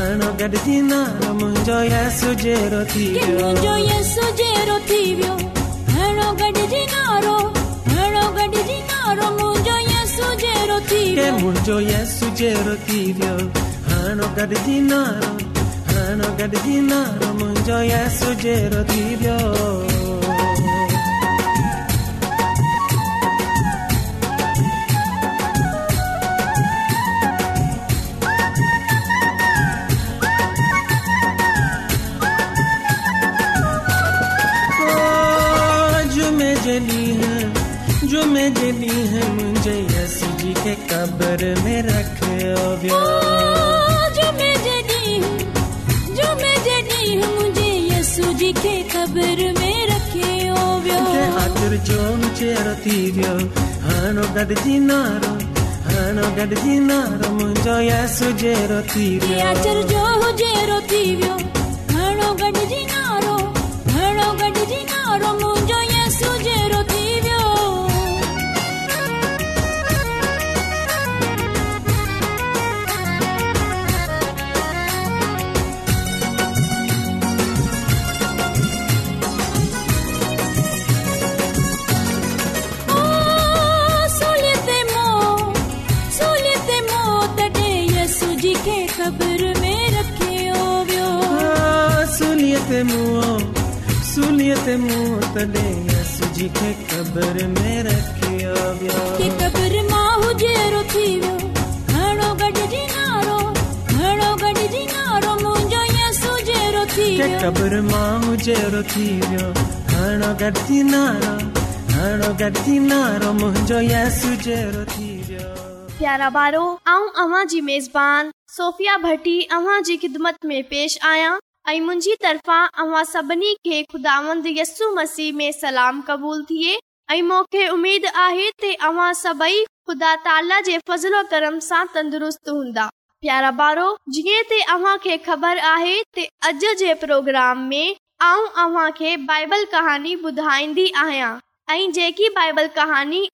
हाणो गॾु थींदा मुंहिंजो या सुजे थी वियो न सुझे री जो री वियो प्यारा बारो मेजबान, सोफ़िया भटी अव्हां जी ख़िदमत में पेश आहियां मुंहिंजी तरफ़ा अव्हां सभिनी खे खुदांद यस्ु मसीह में सलाम क़बूल थिए ऐं मूंखे उमेद आहे अवां सभई ख़ुदा ताला जे हूंदा प्यारा बारो जीअं जे प्रोग्राम में ऐं अव्हां खे बाइबल कहानी ॿुधाईंदी आहियां ऐं जेकी बाइबल कहानी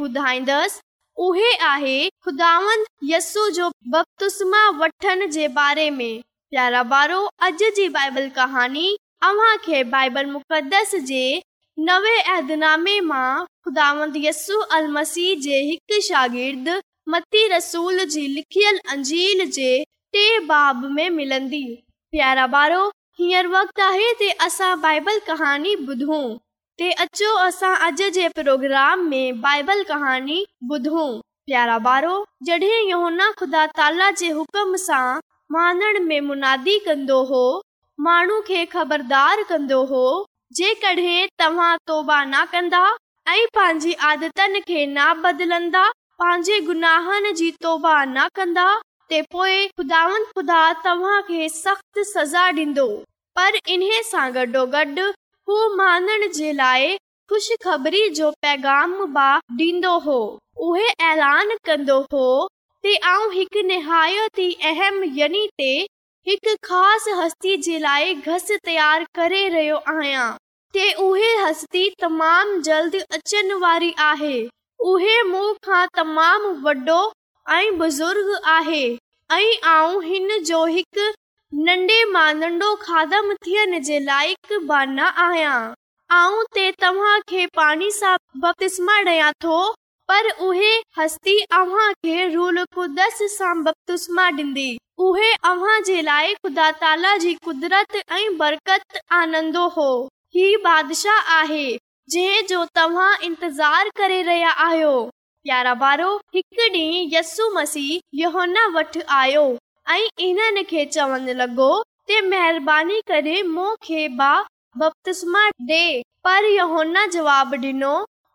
ॿुधाईंदसि उहे आहे ख़ुदांद यस् जो वठण जे बारे में प्यारा ॿारो जी नंजी प्यारा ॿारो हींअर कहानी ॿुधूं प्रोग्राम में बाइबल कहानी ॿुधूं प्यारा ॿारोन ताला जे हु मानण में मुनादी कंदो हो माण्हू खे ख़बरदार कंदो हो जेकॾहिं तव्हां तोबा न कंदो ऐं पंहिंजी आदताहन जी तोबा न कंदो तव्हां खे सख़्तु सज़ा ॾींदो पर इन सां गॾोगॾु उहो मानण जे लाइ ख़ुश जो पैगाम ॾींदो हो उहे ऐलान कंदो हो ते हिकु निहायत ई अहम यनी ते हिकु ख़ासि हस्ती जे लाइ घस तयारु करे रहियो आहियां ते उहे हस्ती तमामु जल्द अचण वारी आहे उहे मूं खां तमामु वॾो बुज़ुर्ग आहे नंढो खाधम थियण जे लाइ बाना आहियां ॾियां थो करे रहियो प्यारा बारो हिकु डी यु मसीहोना वटि आयो ऐं इन खे चवण लॻो डे पर योहोन जवाब डि॒नो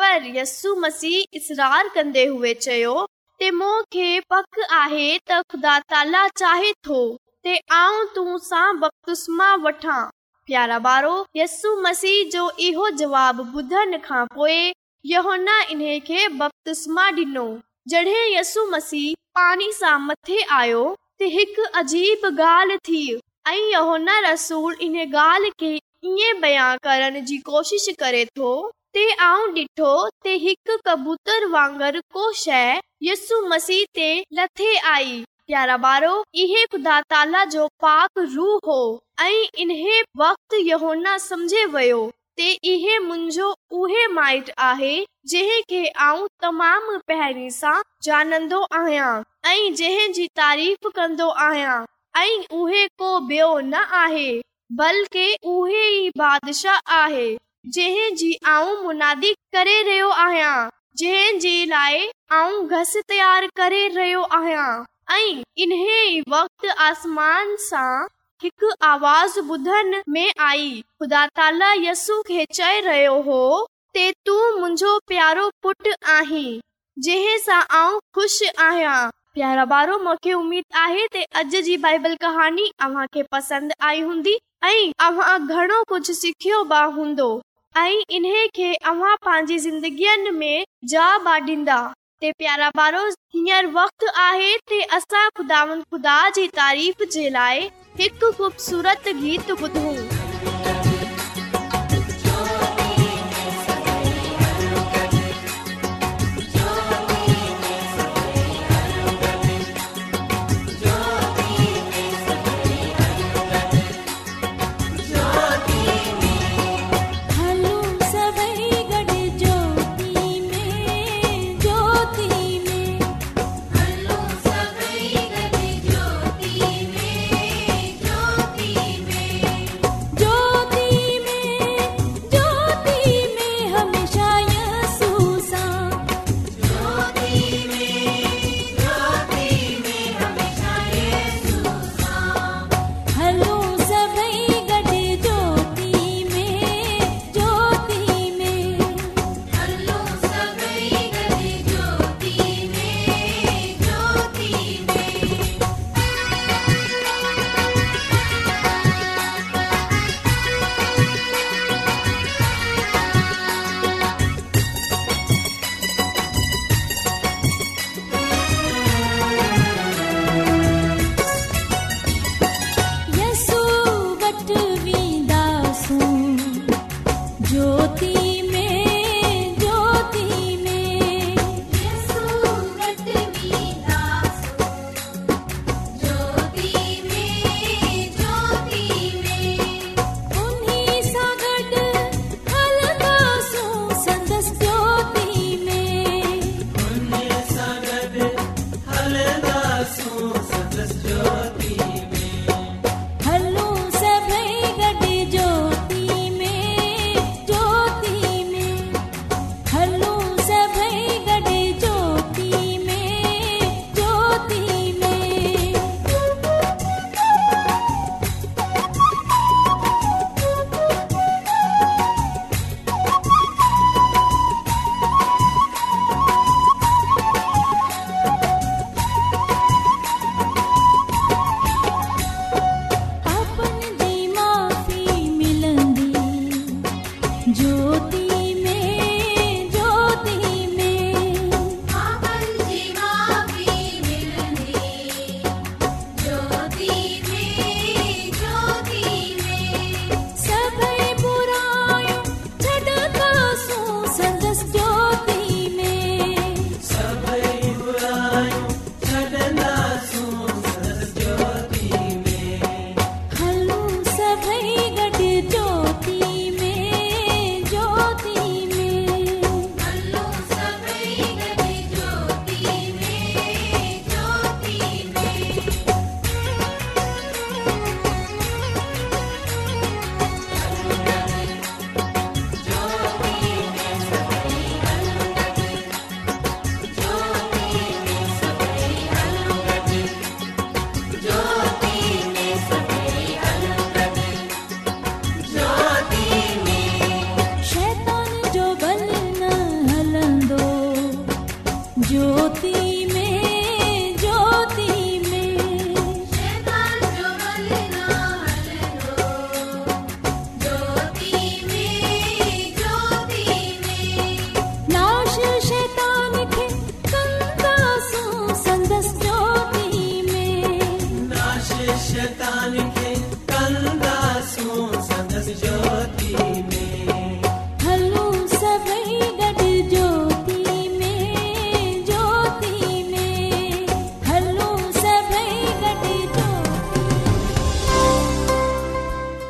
पर यसु मसीह इसरार कंदे चयो आहे थो वठां प्यारा बारो यसी जवाब ॿुधण खां पोइ यहोन इन खे बक्तुस्मा डि॒नो जडे यस मसीह पाणी सां मथे आयो त हिकु अजीब गालहोन रसूल इन ॻाल्हि खे ई बयान करण जी कोशिश करे थो आऊं डि॒ठो ते हिकु कबूतर वांगुर माइट आहे जंहिंजी तारीफ़ कंदो आ बल्कि उहे ई बादशाह आहे रां जे लाइ रुदा ताला चू मुंहिंजो प्यारो पुट आहीं जंहिं सां आऊं ख़ुशि आहियां प्यारो बारो मूंखे उमीद आहे हूंदो ऐं इन्हे अव्हां पंहिंजी ज़िंदगीअ में जा बढ़ींदा ते प्यारा पारो हींअर वक़्त आहे ते असां ख़ुदा ख़ुदा जी तारीफ़ जे लाइ हिकु ख़ूबसूरत गीत ॿुधूं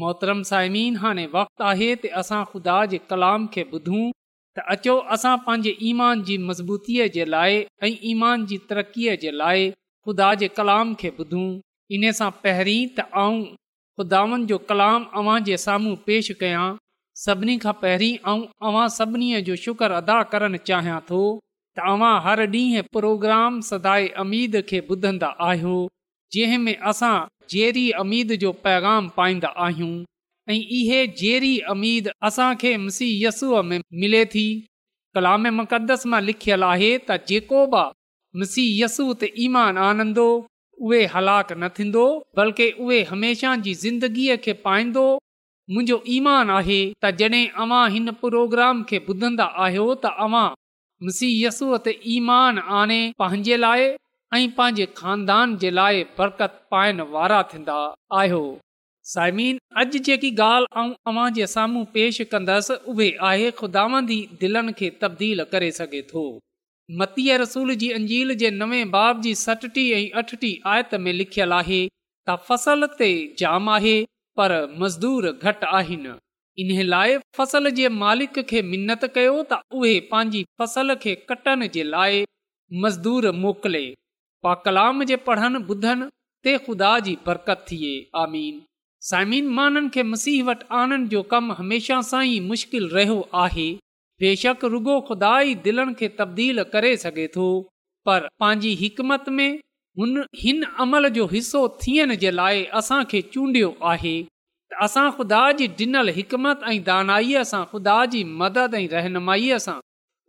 मोहतरम साइमीन हाणे वक़्तु आहे त असां ख़ुदा जे कलाम खे ॿुधूं त अचो असां पंहिंजे ईमान जी मज़बूतीअ जे लाइ ऐं ईमान जी तरक़ीअ जे लाइ खुदा जे कलाम खे ॿुधूं इन सां पहिरीं त ऐं ख़ुदानि जो कलाम अवां जे साम्हूं पेश कयां सभिनी खां पहिरीं ऐं सभिनी जो शुक्र अदा करणु चाहियां थो तव्हां हर ॾींहुं प्रोग्राम सदाए अमीद खे ॿुधंदा आहियो जंहिं में असां जहिड़ी अमीद जो पैगाम पाईंदा आहियूं ऐं इहे जहिड़ी अमीद असांखे मिसी में मिले थी कलाम मक़दस मां लिखियलु आहे त जेको बि मिसी यस्सू त ईमान आनंदो उहे हलाक न थींदो बल्कि उहे हमेशा जी ज़िंदगीअ खे पाईंदो मुंहिंजो ईमान आहे त जॾहिं अव्हां हिन प्रोग्राम खे ॿुधंदा आहियो त त ईमान आने पंहिंजे लाइ ऐं पंहिंजे खानदान जे लाइ बरकत पाइण वारा थींदा आहियो साइमीन अॼु जेकी ॻाल्हि आऊं तव्हां जे साम्हूं पेश कंदसि उहे आहे खुदांदी दिलनि खे तब्दील करे सघे थो मतीअ रसूल जी अंजील जे नवे बाब जी सतटीह ऐं अठटी आयत में लिखियलु आहे त फ़सल ते जाम आहे पर मज़दूर घटि आहिनि इन लाइ फ़सल जे मालिक खे मिनत कयो त उहे पंहिंजी फसल खे कटण जे लाइ मज़दूर मोकिले पा कलाम जे पढ़नि ॿुधनि ते ख़ुदा जी बरकत थिए आमीन साइमिन माननि खे मसीह वटि आणण जो कमु हमेशा सां ई मुश्किल रहियो आहे बेशक रुगो ख़ुदा ई दिलनि खे तब्दील करे सघे थो पर पंहिंजी हिकमत में हुन हिन अमल जो हिसो थियण जे लाइ असांखे चूंडियो आहे असां ख़ुदा जी ॾिनल हिकमत ऐं दानाईअ सां ख़ुदा जी मदद ऐं रहनुमाईअ सां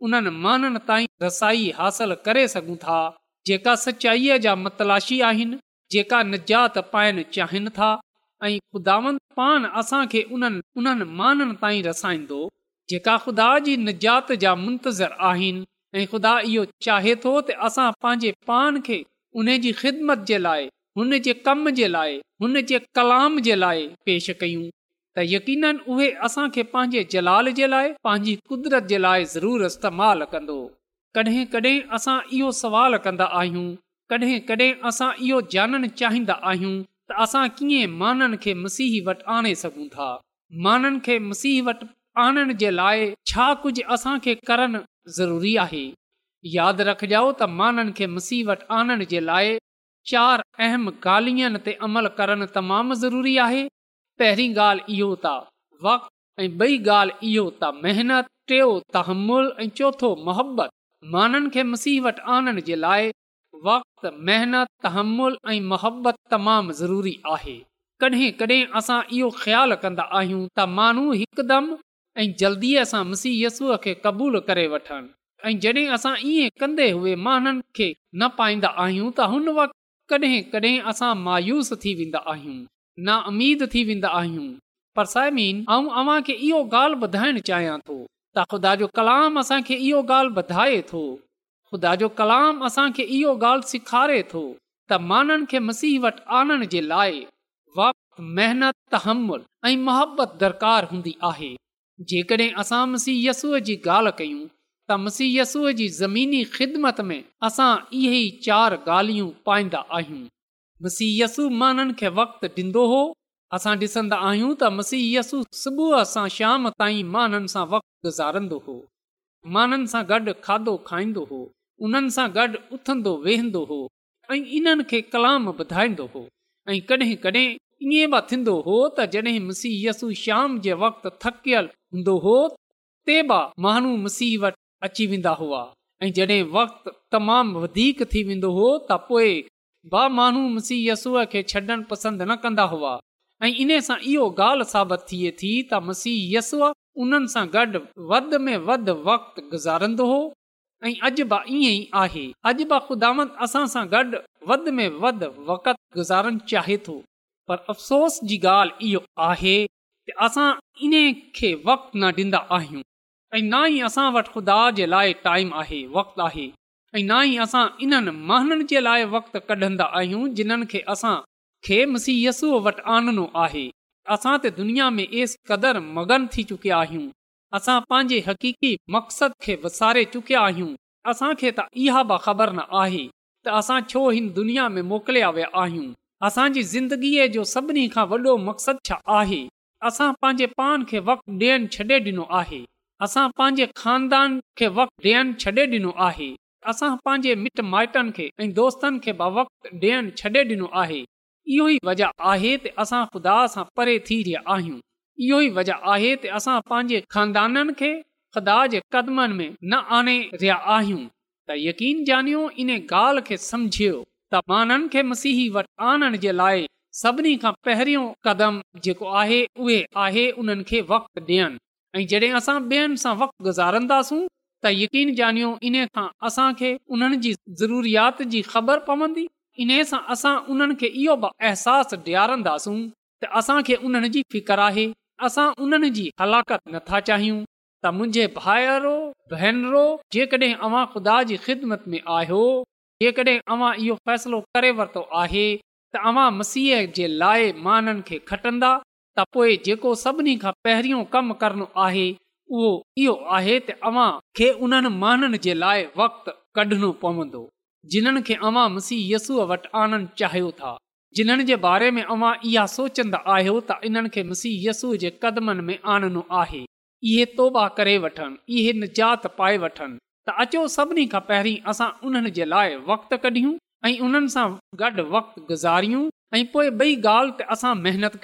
उन्हनि माननि ताईं रसाई हासिल करे सघूं था जेका सचाईअ जा मतलाशी आहिनि जेका निजात पाइण चाहिनि था ऐं ख़ुदावंद पान असांखे उन्हनि उन्हनि माननि ताईं रसाईंदो जेका ख़ुदा जी निजात जा मुंतज़र आहिनि ऐं ख़ुदा इहो चाहे थो त असां पंहिंजे पान खे उन जी ख़िदमत जे लाइ हुन जे कम जे लाइ हुन जे कलाम जे लाइ पेश कयूं त यकीन उहे असांखे पंहिंजे जलाल जे लाइ पंहिंजी कुदरत जे लाइ ज़रूरु इस्तेमालु कंदो कॾहिं कॾहिं असां इहो सुवाल कंदा आहियूं कॾहिं कॾहिं असां इहो ॼाणणु चाहींदा आहियूं त असां कीअं माननि खे मुसीह वटि आणे सघूं था माननि खे मसीह वटि आणण जे लाइ छा कुझु असांखे करणु ज़रूरी आहे यादि रखजो त माननि खे मसीह वटि आणण जे लाइ चार अहम ॻाल्हियुनि ते अमल करणु तमामु ज़रूरी आहे पहिरीं ॻाल्हि इहो त वक़्त ऐं ॿई ॻाल्हि इहो त महिनत टियों तहमुल ऐं चोथो मोहबतु माननि खे मुसीबति आनन जे लाइ वक़्तु महिनतु तहमुल ऐं मोहबत तमामु ज़रूरी आहे कॾहिं कॾहिं असां इहो ख़्यालु कन्दा आहियूं त माण्हू हिकदमि ऐं जल्दीअ सां मुसीहयसूअ खे क़बूलु करे वठनि ऐं जॾहिं असां इएं कंदे हुए माननि खे न पाईंदा आहियूं त हुन वक़्ति कॾहिं कॾहिं असां मायूस थी वेंदा आहियूं थी वेंदा आहियूं पर साइमिन आउं अव्हां खे इहो ॻाल्हि ॿुधाइणु चाहियां थो त ख़ुदा जो कलाम असांखे इहो ॻाल्हि वधाए थो ख़ुदा जो कलाम असांखे इहो ॻाल्हि सेखारे थो त माननि खे मसीह वटि आणण जे लाइ वाप महिनत तहमुल हमुलु ऐं मुहबत दरकारु हूंदी आहे जेकॾहिं असां मसीह यसूअ जी ॻाल्हि कयूं त मसीह यसूअ जी ज़मीनी ख़िदमत में असां इहे ई चारि ॻाल्हियूं पाईंदा आहियूं मुसीहय यसु माननि खे वक़्तु ॾींदो हो असां डि॒संदा आहियूं त मसीह यसु सुबुह सां शाम ताईं माननि सां वक़्तु गुज़ारंदो हो माननि सां खाधो खाईंदो हो उन्हनि सां गॾु उथंदो वेहंदो हो ऐं इन्हनि खे कलाम ॿुधाईंदो हो ऐं कॾहिं कॾहिं इएं बि थींदो हो तॾहिं मसीह यसु शाम जे वक़्तु थकियल हूंदो हो ते बि मसीह वटि अची वेंदा हुआ ऐं जॾहिं वक़्तु तमामु वधीक थी वेंदो हो त पोए माण्हू मसीहय यसु खे छॾण पसंदि न कंदा हुआ ऐं इन सां इहो ॻाल्हि साबित थिए थी त मसीह यस्व उन्हनि सां गॾु वध में वध वक़्तु गुज़ारींदो हो ऐं अॼु बि ईअं ई आहे अॼु बि ख़ुदा में वध वक़्त गुज़ारणु चाहे थो पर अफ़सोस जी ॻाल्हि इहो आहे असां इन खे वक़्तु न ॾींदा आहियूं ना ई असां वटि खुदा जे लाइ टाइम आहे वक़्तु आहे ऐं ना ई असां इन्हनि महननि जे लाइ वक़्तु कढन्दा आहियूं जिन्हनि खे खे मसीयसू वटि आनणो आहे असां त दुनिया में एस क़दुरु मगन थी चुकिया आहियूं असां पंहिंजे हक़ीक़ी मक़सदु खे विसारे चुकिया आहियूं त इहा बि ख़बर न आहे त असां छो हिन दुनिया में मोकिलिया विया आहियूं असांजी ज़िंदगीअ जो सभिनी खां वॾो मक़सदु छा आहे असां पंहिंजे पान खे वक़्तु ॾियनि छॾे डि॒नो आहे असां पंहिंजे खानदान खे वक़्तु ॾियणु छॾे डि॒नो आहे असां पंहिंजे मिट माइटनि खे ऐं दोस्तनि खे बि वक़्तु ॾियणु छॾे ॾिनो आहे इहो ई वजह आहे त असां ख़ुदा सां परे थी रहिया आहियूं इहो ई वजह आहे त असां पंहिंजे ख़ानदाननि खे ख़ुदा जे कदमनि में न आणे रहिया आहियूं त यकीन ॼानियो इन ॻाल्हि खे सम्झियो त माननि खे मसीह वटि आणण जे लाइ सभिनी खां पहिरियों कदम जेको आहे उहे आहे उन्हनि खे वक़्तु ॾियनि ऐं जॾहिं असां ॿियनि सां वक़्तु गुज़ारंदासूं त यकीन इन खां असांखे उन्हनि जी ज़रूरीयात जी ख़बर पवंदी इन सां असां उन्हनि खे इहो अहसासु ॾियारींदासूं त असांखे उन्हनि जी फिकर आहे असां उन्हनि जी हलाकत नथा चाहियूं त मुंहिंजे भाइरो भेनरो जेकॾहिं ख़ुदा जी ख़िदमत में आहियो जेकॾहिं इहो फ़ैसिलो करे वरितो आहे तव्हां मसीह जे लाइ माननि खे खटंदा त पोए जेको सभिनी खां पहिरियों कम करणो आहे उहो इहो आहे उन्हनि माननि जे लाइ वक़्तु कढणो पवंदो जिन्हनि खे अवां मुसीहसूअ वटि आणणु चाहियो था जिन्हनि जे बारे में अवां इहा सोचंदा आहियो त इन्हनि खे मुसीह यस्सू जे कदमनि में आणनो आहे इहे तौबा करे वठनि इहे निजात पाए वठनि त अचो सभिनी खां पहिरीं असां उन्हनि जे लाइ वक़्तु कढियूं ऐं उन्हनि सां गॾु वक़्त गुज़ारियूं ऐं पोए ॻाल्हि ते असां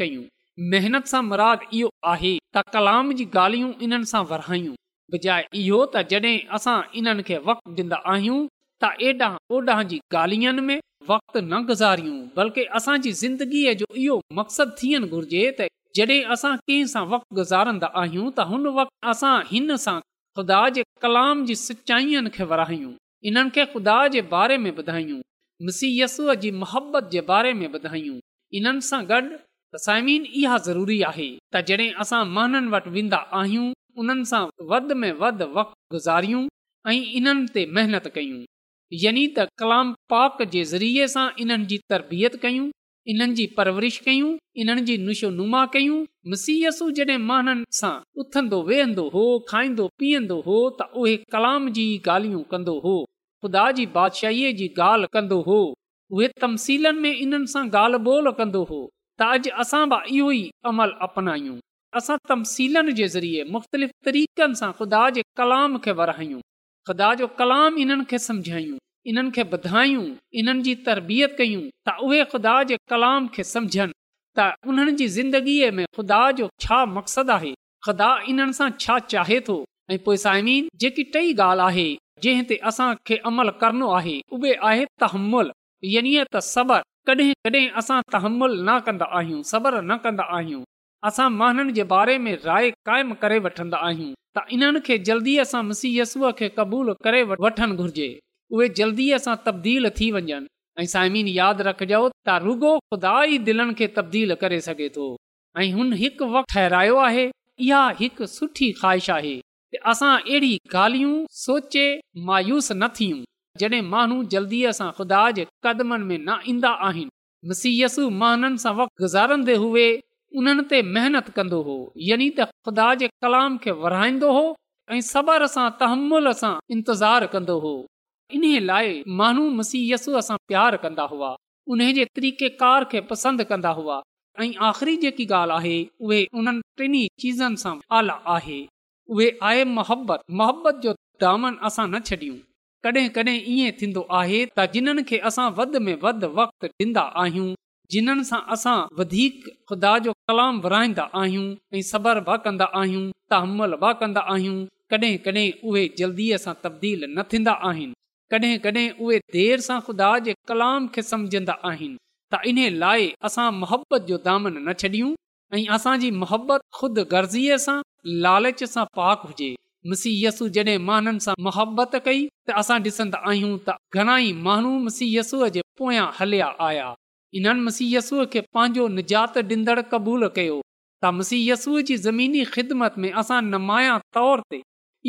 कयूं महिनत सां मुराद इहो आहे त कलाम जी ॻाल्हियूं इन्हनि सां वराइयूं बजाहि इहो त जॾहिं असां इन्हनि खे वक़्तु ॾींदा आहियूं ओडा जी ॻाल्हियुनि में वक्त न गुज़ारियूं बल्कि असांजी ज़िंदगीअ जो इहो मक़सदु थियण घुर्जे त जॾहिं असां कंहिं सां वक़्तु गुज़ारंदा आहियूं त हुन वक़्त असां हिन सां ख़ुदा जे कलाम जी सचाईअनि खे वराइनि खे खुदा जे बारे में ॿुधाइयूं मोहबत जे बारे में ॿुधायूं इन्हनि सां गॾु इहा ज़रूरी आहे त जॾहिं असां महननि वटि वेंदा आहियूं उन्हनि सां वध में गुज़ारियूं ऐं इन्हनि ते मेहनत कयूं यानी त कलाम पाक जे ज़रिए सां इन्हनि जी तरबियत कयूं इन्हनि जी परवरिश कयूं इन्हनि जी नुशोनुमा कयूं मसीयसु जॾहिं महन सां उथंदो वेहंदो हो खाईंदो पीअंदो हो त उहे कलाम जी ॻाल्हियूं कंदो हो ख़ुदा जी बादशाहीअ जी ॻाल्हि कंदो हो उहे तमसीलनि में इन्हनि सां ॻाल्हि ॿोल कंदो हो त अॼु असां बि इहो ई अमल अपनायूं असां तमसीलनि जे ज़रिए मुख़्तलिफ़ तरीक़नि सां ख़ुदा जे कलाम खे विरहायूं ख़ुदा जो कलाम इन्हनि खे ॿुधायूं तरबियत कयूं त उहे ख़ुदा जे कलाम खे ख़ुदा जो छा मक़सदु आहे छा चाहे थो ऐं पोइ साइमीन जेकी टई ॻाल्हि आहे जंहिं ते असांखे अमल करणो आहे उहे आहे तहमुल यानी तहमुल न कंदा आहियूं सबर न कंदा आहियूं असां महननि जे बारे में राय कायम करे वठंदा आहियूं त इन्हनि खे जल्दीअ सां मुसीयसूअ खे क़बूलु करे वठणु घुर्जे उहे जल्दीअ सां तब्दील थी वञनि ऐं साइमिन यादि रखजो त रुॻो ख़ुदा ई दिलनि खे तब्दील करे सघे थो ऐं हुन हिकु वक़्तु ठहिरायो आहे इहा हिकु सुठी ख़्वाहिश आहे असां अहिड़ी ॻाल्हियूं सोचे मायूस न थियूं जॾहिं माण्हू जल्दीअ सां ख़ुदा जे कदमनि में न ईंदा आहिनि मुसीयसु महननि सां वक़्तु गुज़ारंदे हुए उन्हनि ते کندو कंदो हो تے त ख़ुदा जे कलाम खे विराईंदो हो ऐं सबर सां तहमुल सां इंतज़ार कंदो हो इन्हीअ लाइ माण्हू मसीयसुअ सां प्यार कंदा हुआ उन जे तरीक़ेकार खे पसंदि कंदा हुआ ऐं आखिरी जेकी ॻाल्हि आहे उहे उन्हनि टिनी चीज़नि सां आल आहे उहे आहे मोहबत मोहबत जो दामन असां न छॾियूं कड॒हिं कॾहिं ईअं थींदो आहे त जिन्हनि खे असां वध में वक़्त ॾीन्दा आहियूं जिन्हनि सां असां वधीक ख़ुदा जो कलाम विराईंदा आहियूं ऐं सबर बा कंदा आहियूं त हमल बा कंदा आहियूं कॾहिं कॾहिं उहे जल्दी सां तब्दील न थींदा आहिनि कॾहिं कॾहिं उहे देरि सां ख़ुदा जे कलाम खे समुझंदा आहिनि त इन लाइ असां मोहबत जो दामन न छॾियूं ऐं असांजी मोहबत ख़ुदि गर्ज़ीअ सां लालच सां पाक हुजे मसीहयसु जॾहिं माननि सां मुहबत कई त असां ॾिसंदा आहियूं त घणाई माण्हू मुसीयसूअ जे पोयां हलिया आया इन्हनि मुसीयसूअ खे पंहिंजो निजात ॾींदड़ु क़बूलु कयो त मुसीयसूअ जी ज़मीनी ख़िदमत में असां नमाया तौर ते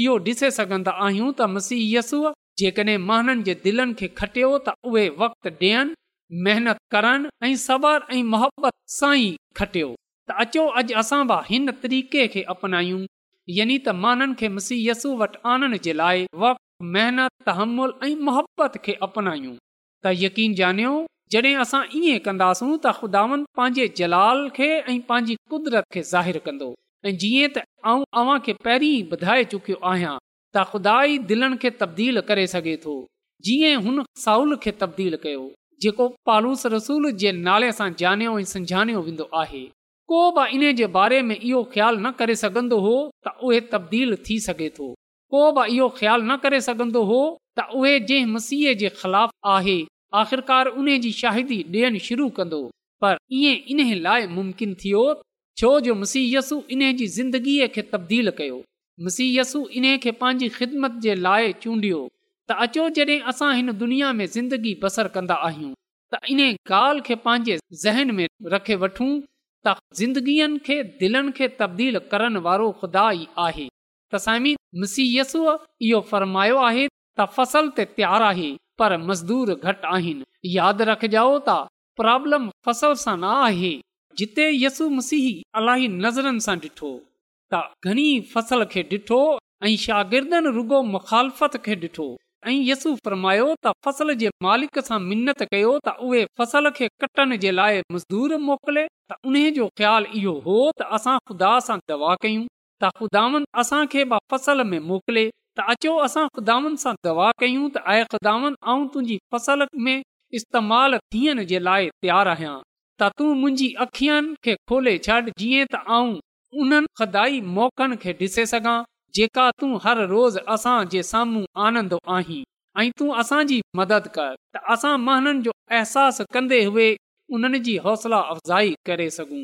इहो ॾिसे सघंदा आहियूं त मसीयसूअ जेकॾहिं माननि जे दिलनि खे खटियो त उहे वक़्तु ॾियनि महिनत करनि ऐं सवार ऐं मोहबत सां ई खटियो त अचो अॼु असां बि हिन तरीक़े खे अपनायूं यानी त माननि खे मुसीयसू वटि आणण जे लाइ वक़्तु महिनत हमुलु ऐं मोहबत खे अपनायूं त यकीन जड॒ असां ईअं कंदासूं त ख़ुदावन पंहिंजे जलाल खे ऐं पंहिंजी कुदरत खे ज़ाहिरु कंदो ऐ जीअं तव्हांखे पहिरीं ॿुधाए चुकियो आहियां त खु़ाई दिलनि खे तब्दील करे सघे थो जीअं हुन साउल खे तब्दील कयो जेको पालूस रसूल जे नाले सां जानयो ऐं सम्झान वेंदो आहे को बि इन जे बारे में इहो ख़्यालु न करे सघंदो हो त उहे तब्दील थी सघे थो को बि इहो ख़्यालु न करे सघंदो हो त उहे जंहिं मसीह जे ख़िलाफ़ आहे आख़िरकार उन जी शाहिदी ॾियण शुरू कंदो पर इएं इन लाइ मुमकिन थियो छो जो मुसीयसु इन जी ज़िंदगीअ खे तब्दील कयो मुसीयसु इन्हे खे पंहिंजी ख़िदमत चूंडियो त अचो असां हिन दुनिया में ज़िंदगी बसर कंदा आहियूं त इन ॻाल्हि खे पंहिंजे रखे वठूं त ज़िंदगीअ खे दिलनि खे तब्दील करण वारो खुदा ई आहे तसी मुसीयसू इहो फरमायो आहे त फसल ते तयारु आहे पर मज़दूर घटि आहिनि यादि रखजाओ त प्रॉब्लम फसल सां न आहे जिते यसु मसीह इलाही नज़रनि सां ॾिठो त घणी फसल खे ॾिठो ऐं शागिर्दनि रुॻो मुखालफ़त खे ॾिठो ऐं यसू फरमायो त फसल जे मालिक सां मिनत कयो त उहे फसल खे कटण जे लाइ मज़दूर मोकिले त उन जो ख़्यालु इहो हो त असां ख़ुदा सां दवा कयूं त ख़ुदानि असां फसल में मोकिले त अचो असां ख़ुदा कयूं तुंहिंजी फसल में इस्तेमालु थियण जे लाइ तयार आहियां त तूं मुंहिंजी अखियुनि खे खोले छॾ जीअं तौक़नि खे ॾिसे सघां जेका तूं हर रोज़ असां जे साम्हूं आनंदो आहीं ऐं तूं असांजी मदद कर त जो अहसासु कंदे हुए उन्हनि जी हौसला अफ़ज़ाई करे सघूं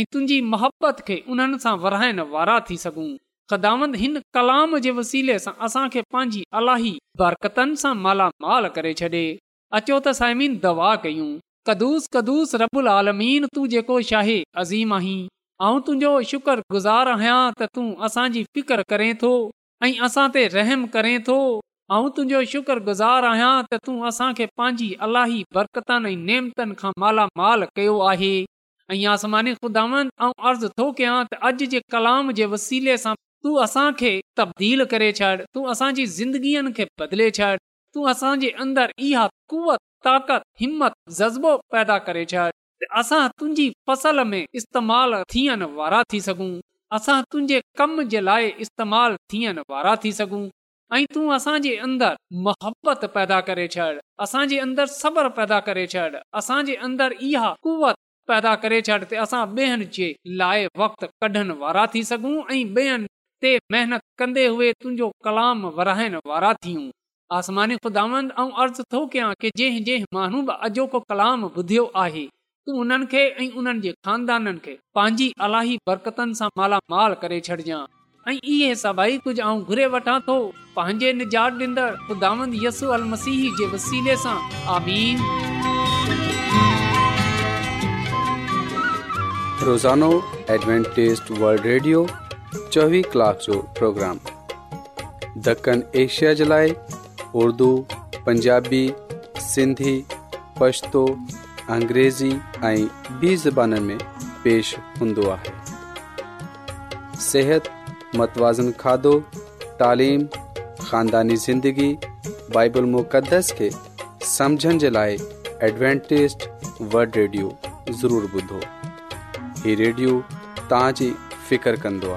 ऐं तुंहिंजी मोहबत खे उन्हनि सां विराइण वारा थी सघूं ख़दामंद हिन कलाम जे वसीले सां असांखे पंहिंजी अलाही बरकतनि सां करे छॾे अचो त साइमी दवा कयूं कदुस कदुस शाहे अज़ीम आहीं ऐं तुंहिंजो शुक्र गुज़ार आहियां त तूं असांजी फिकर करें थो ऐं असां ते रहम करें थो ऐं तुंहिंजो शुक्र गुज़ार आहियां त तूं असांखे पंहिंजी अलाही बरकतनि ऐं नेमतन खां मालामाल कयो आहे ऐं आसमानी ख़ुदान अर्ज़ु थो कयां त अॼु जे कलाम जे वसीले सां तू असां खे तब्दील करे छॾ तू असांजी ज़िंदगीअ खे बदिले छॾ तूं असां अंदरि इहा कुवत ताक़त हिमत जज़्बो पैदा करे छॾ असां तुंहिंजी फसल में इस्तेमाल थियण वारा थी सघूं असां तुंहिंजे कम जे लाइ इस्तेमाल थियण वारा थी सघूं ऐं तू असां अंदरि मोहबत पैदा करे छॾ असांजे अंदरि सब्र पैदा करे छॾ असां अंदरि इहा कुवत पैदा करे छॾ असां ॿियनि जे लाइ वक़्त कढण वारा थी सघूं ऐं ते महिनत कंदे हुए तुंहिंजो कलाम वराइण वारा थियूं आसमानी ख़ुदांद ऐं अर्ज़ु थो कयां की जंहिं जंहिं माण्हू बि अॼोको कलाम ॿुधियो आहे तूं उन्हनि खे ऐं उन्हनि जे खानदाननि खे मालामाल करे छॾिजांइ ऐं इहे सभई कुझु घुरे वठां थो निजात ॾींदड़ ख़ुदांद यसू अल मसीह जे वसीले सां आमीन रोज़ानो एडवेंटेज वर्ल्ड रेडियो चोवीह कलाक जो प्रोग्राम ॾखण एशिया जे लाइ उर्दु पंजाबी सिंधी पछतो अंग्रेज़ी ऐं ॿी ज़बान में पेश हूंदो आहे सिहत मतवाज़न खाधो तालीम ख़ानदानी ज़िंदगी بائبل مقدس खे समुझण जे लाइ एडवेंटेस्ट वड ضرور ज़रूरु ॿुधो ही रेडियो فکر फिकर कंदो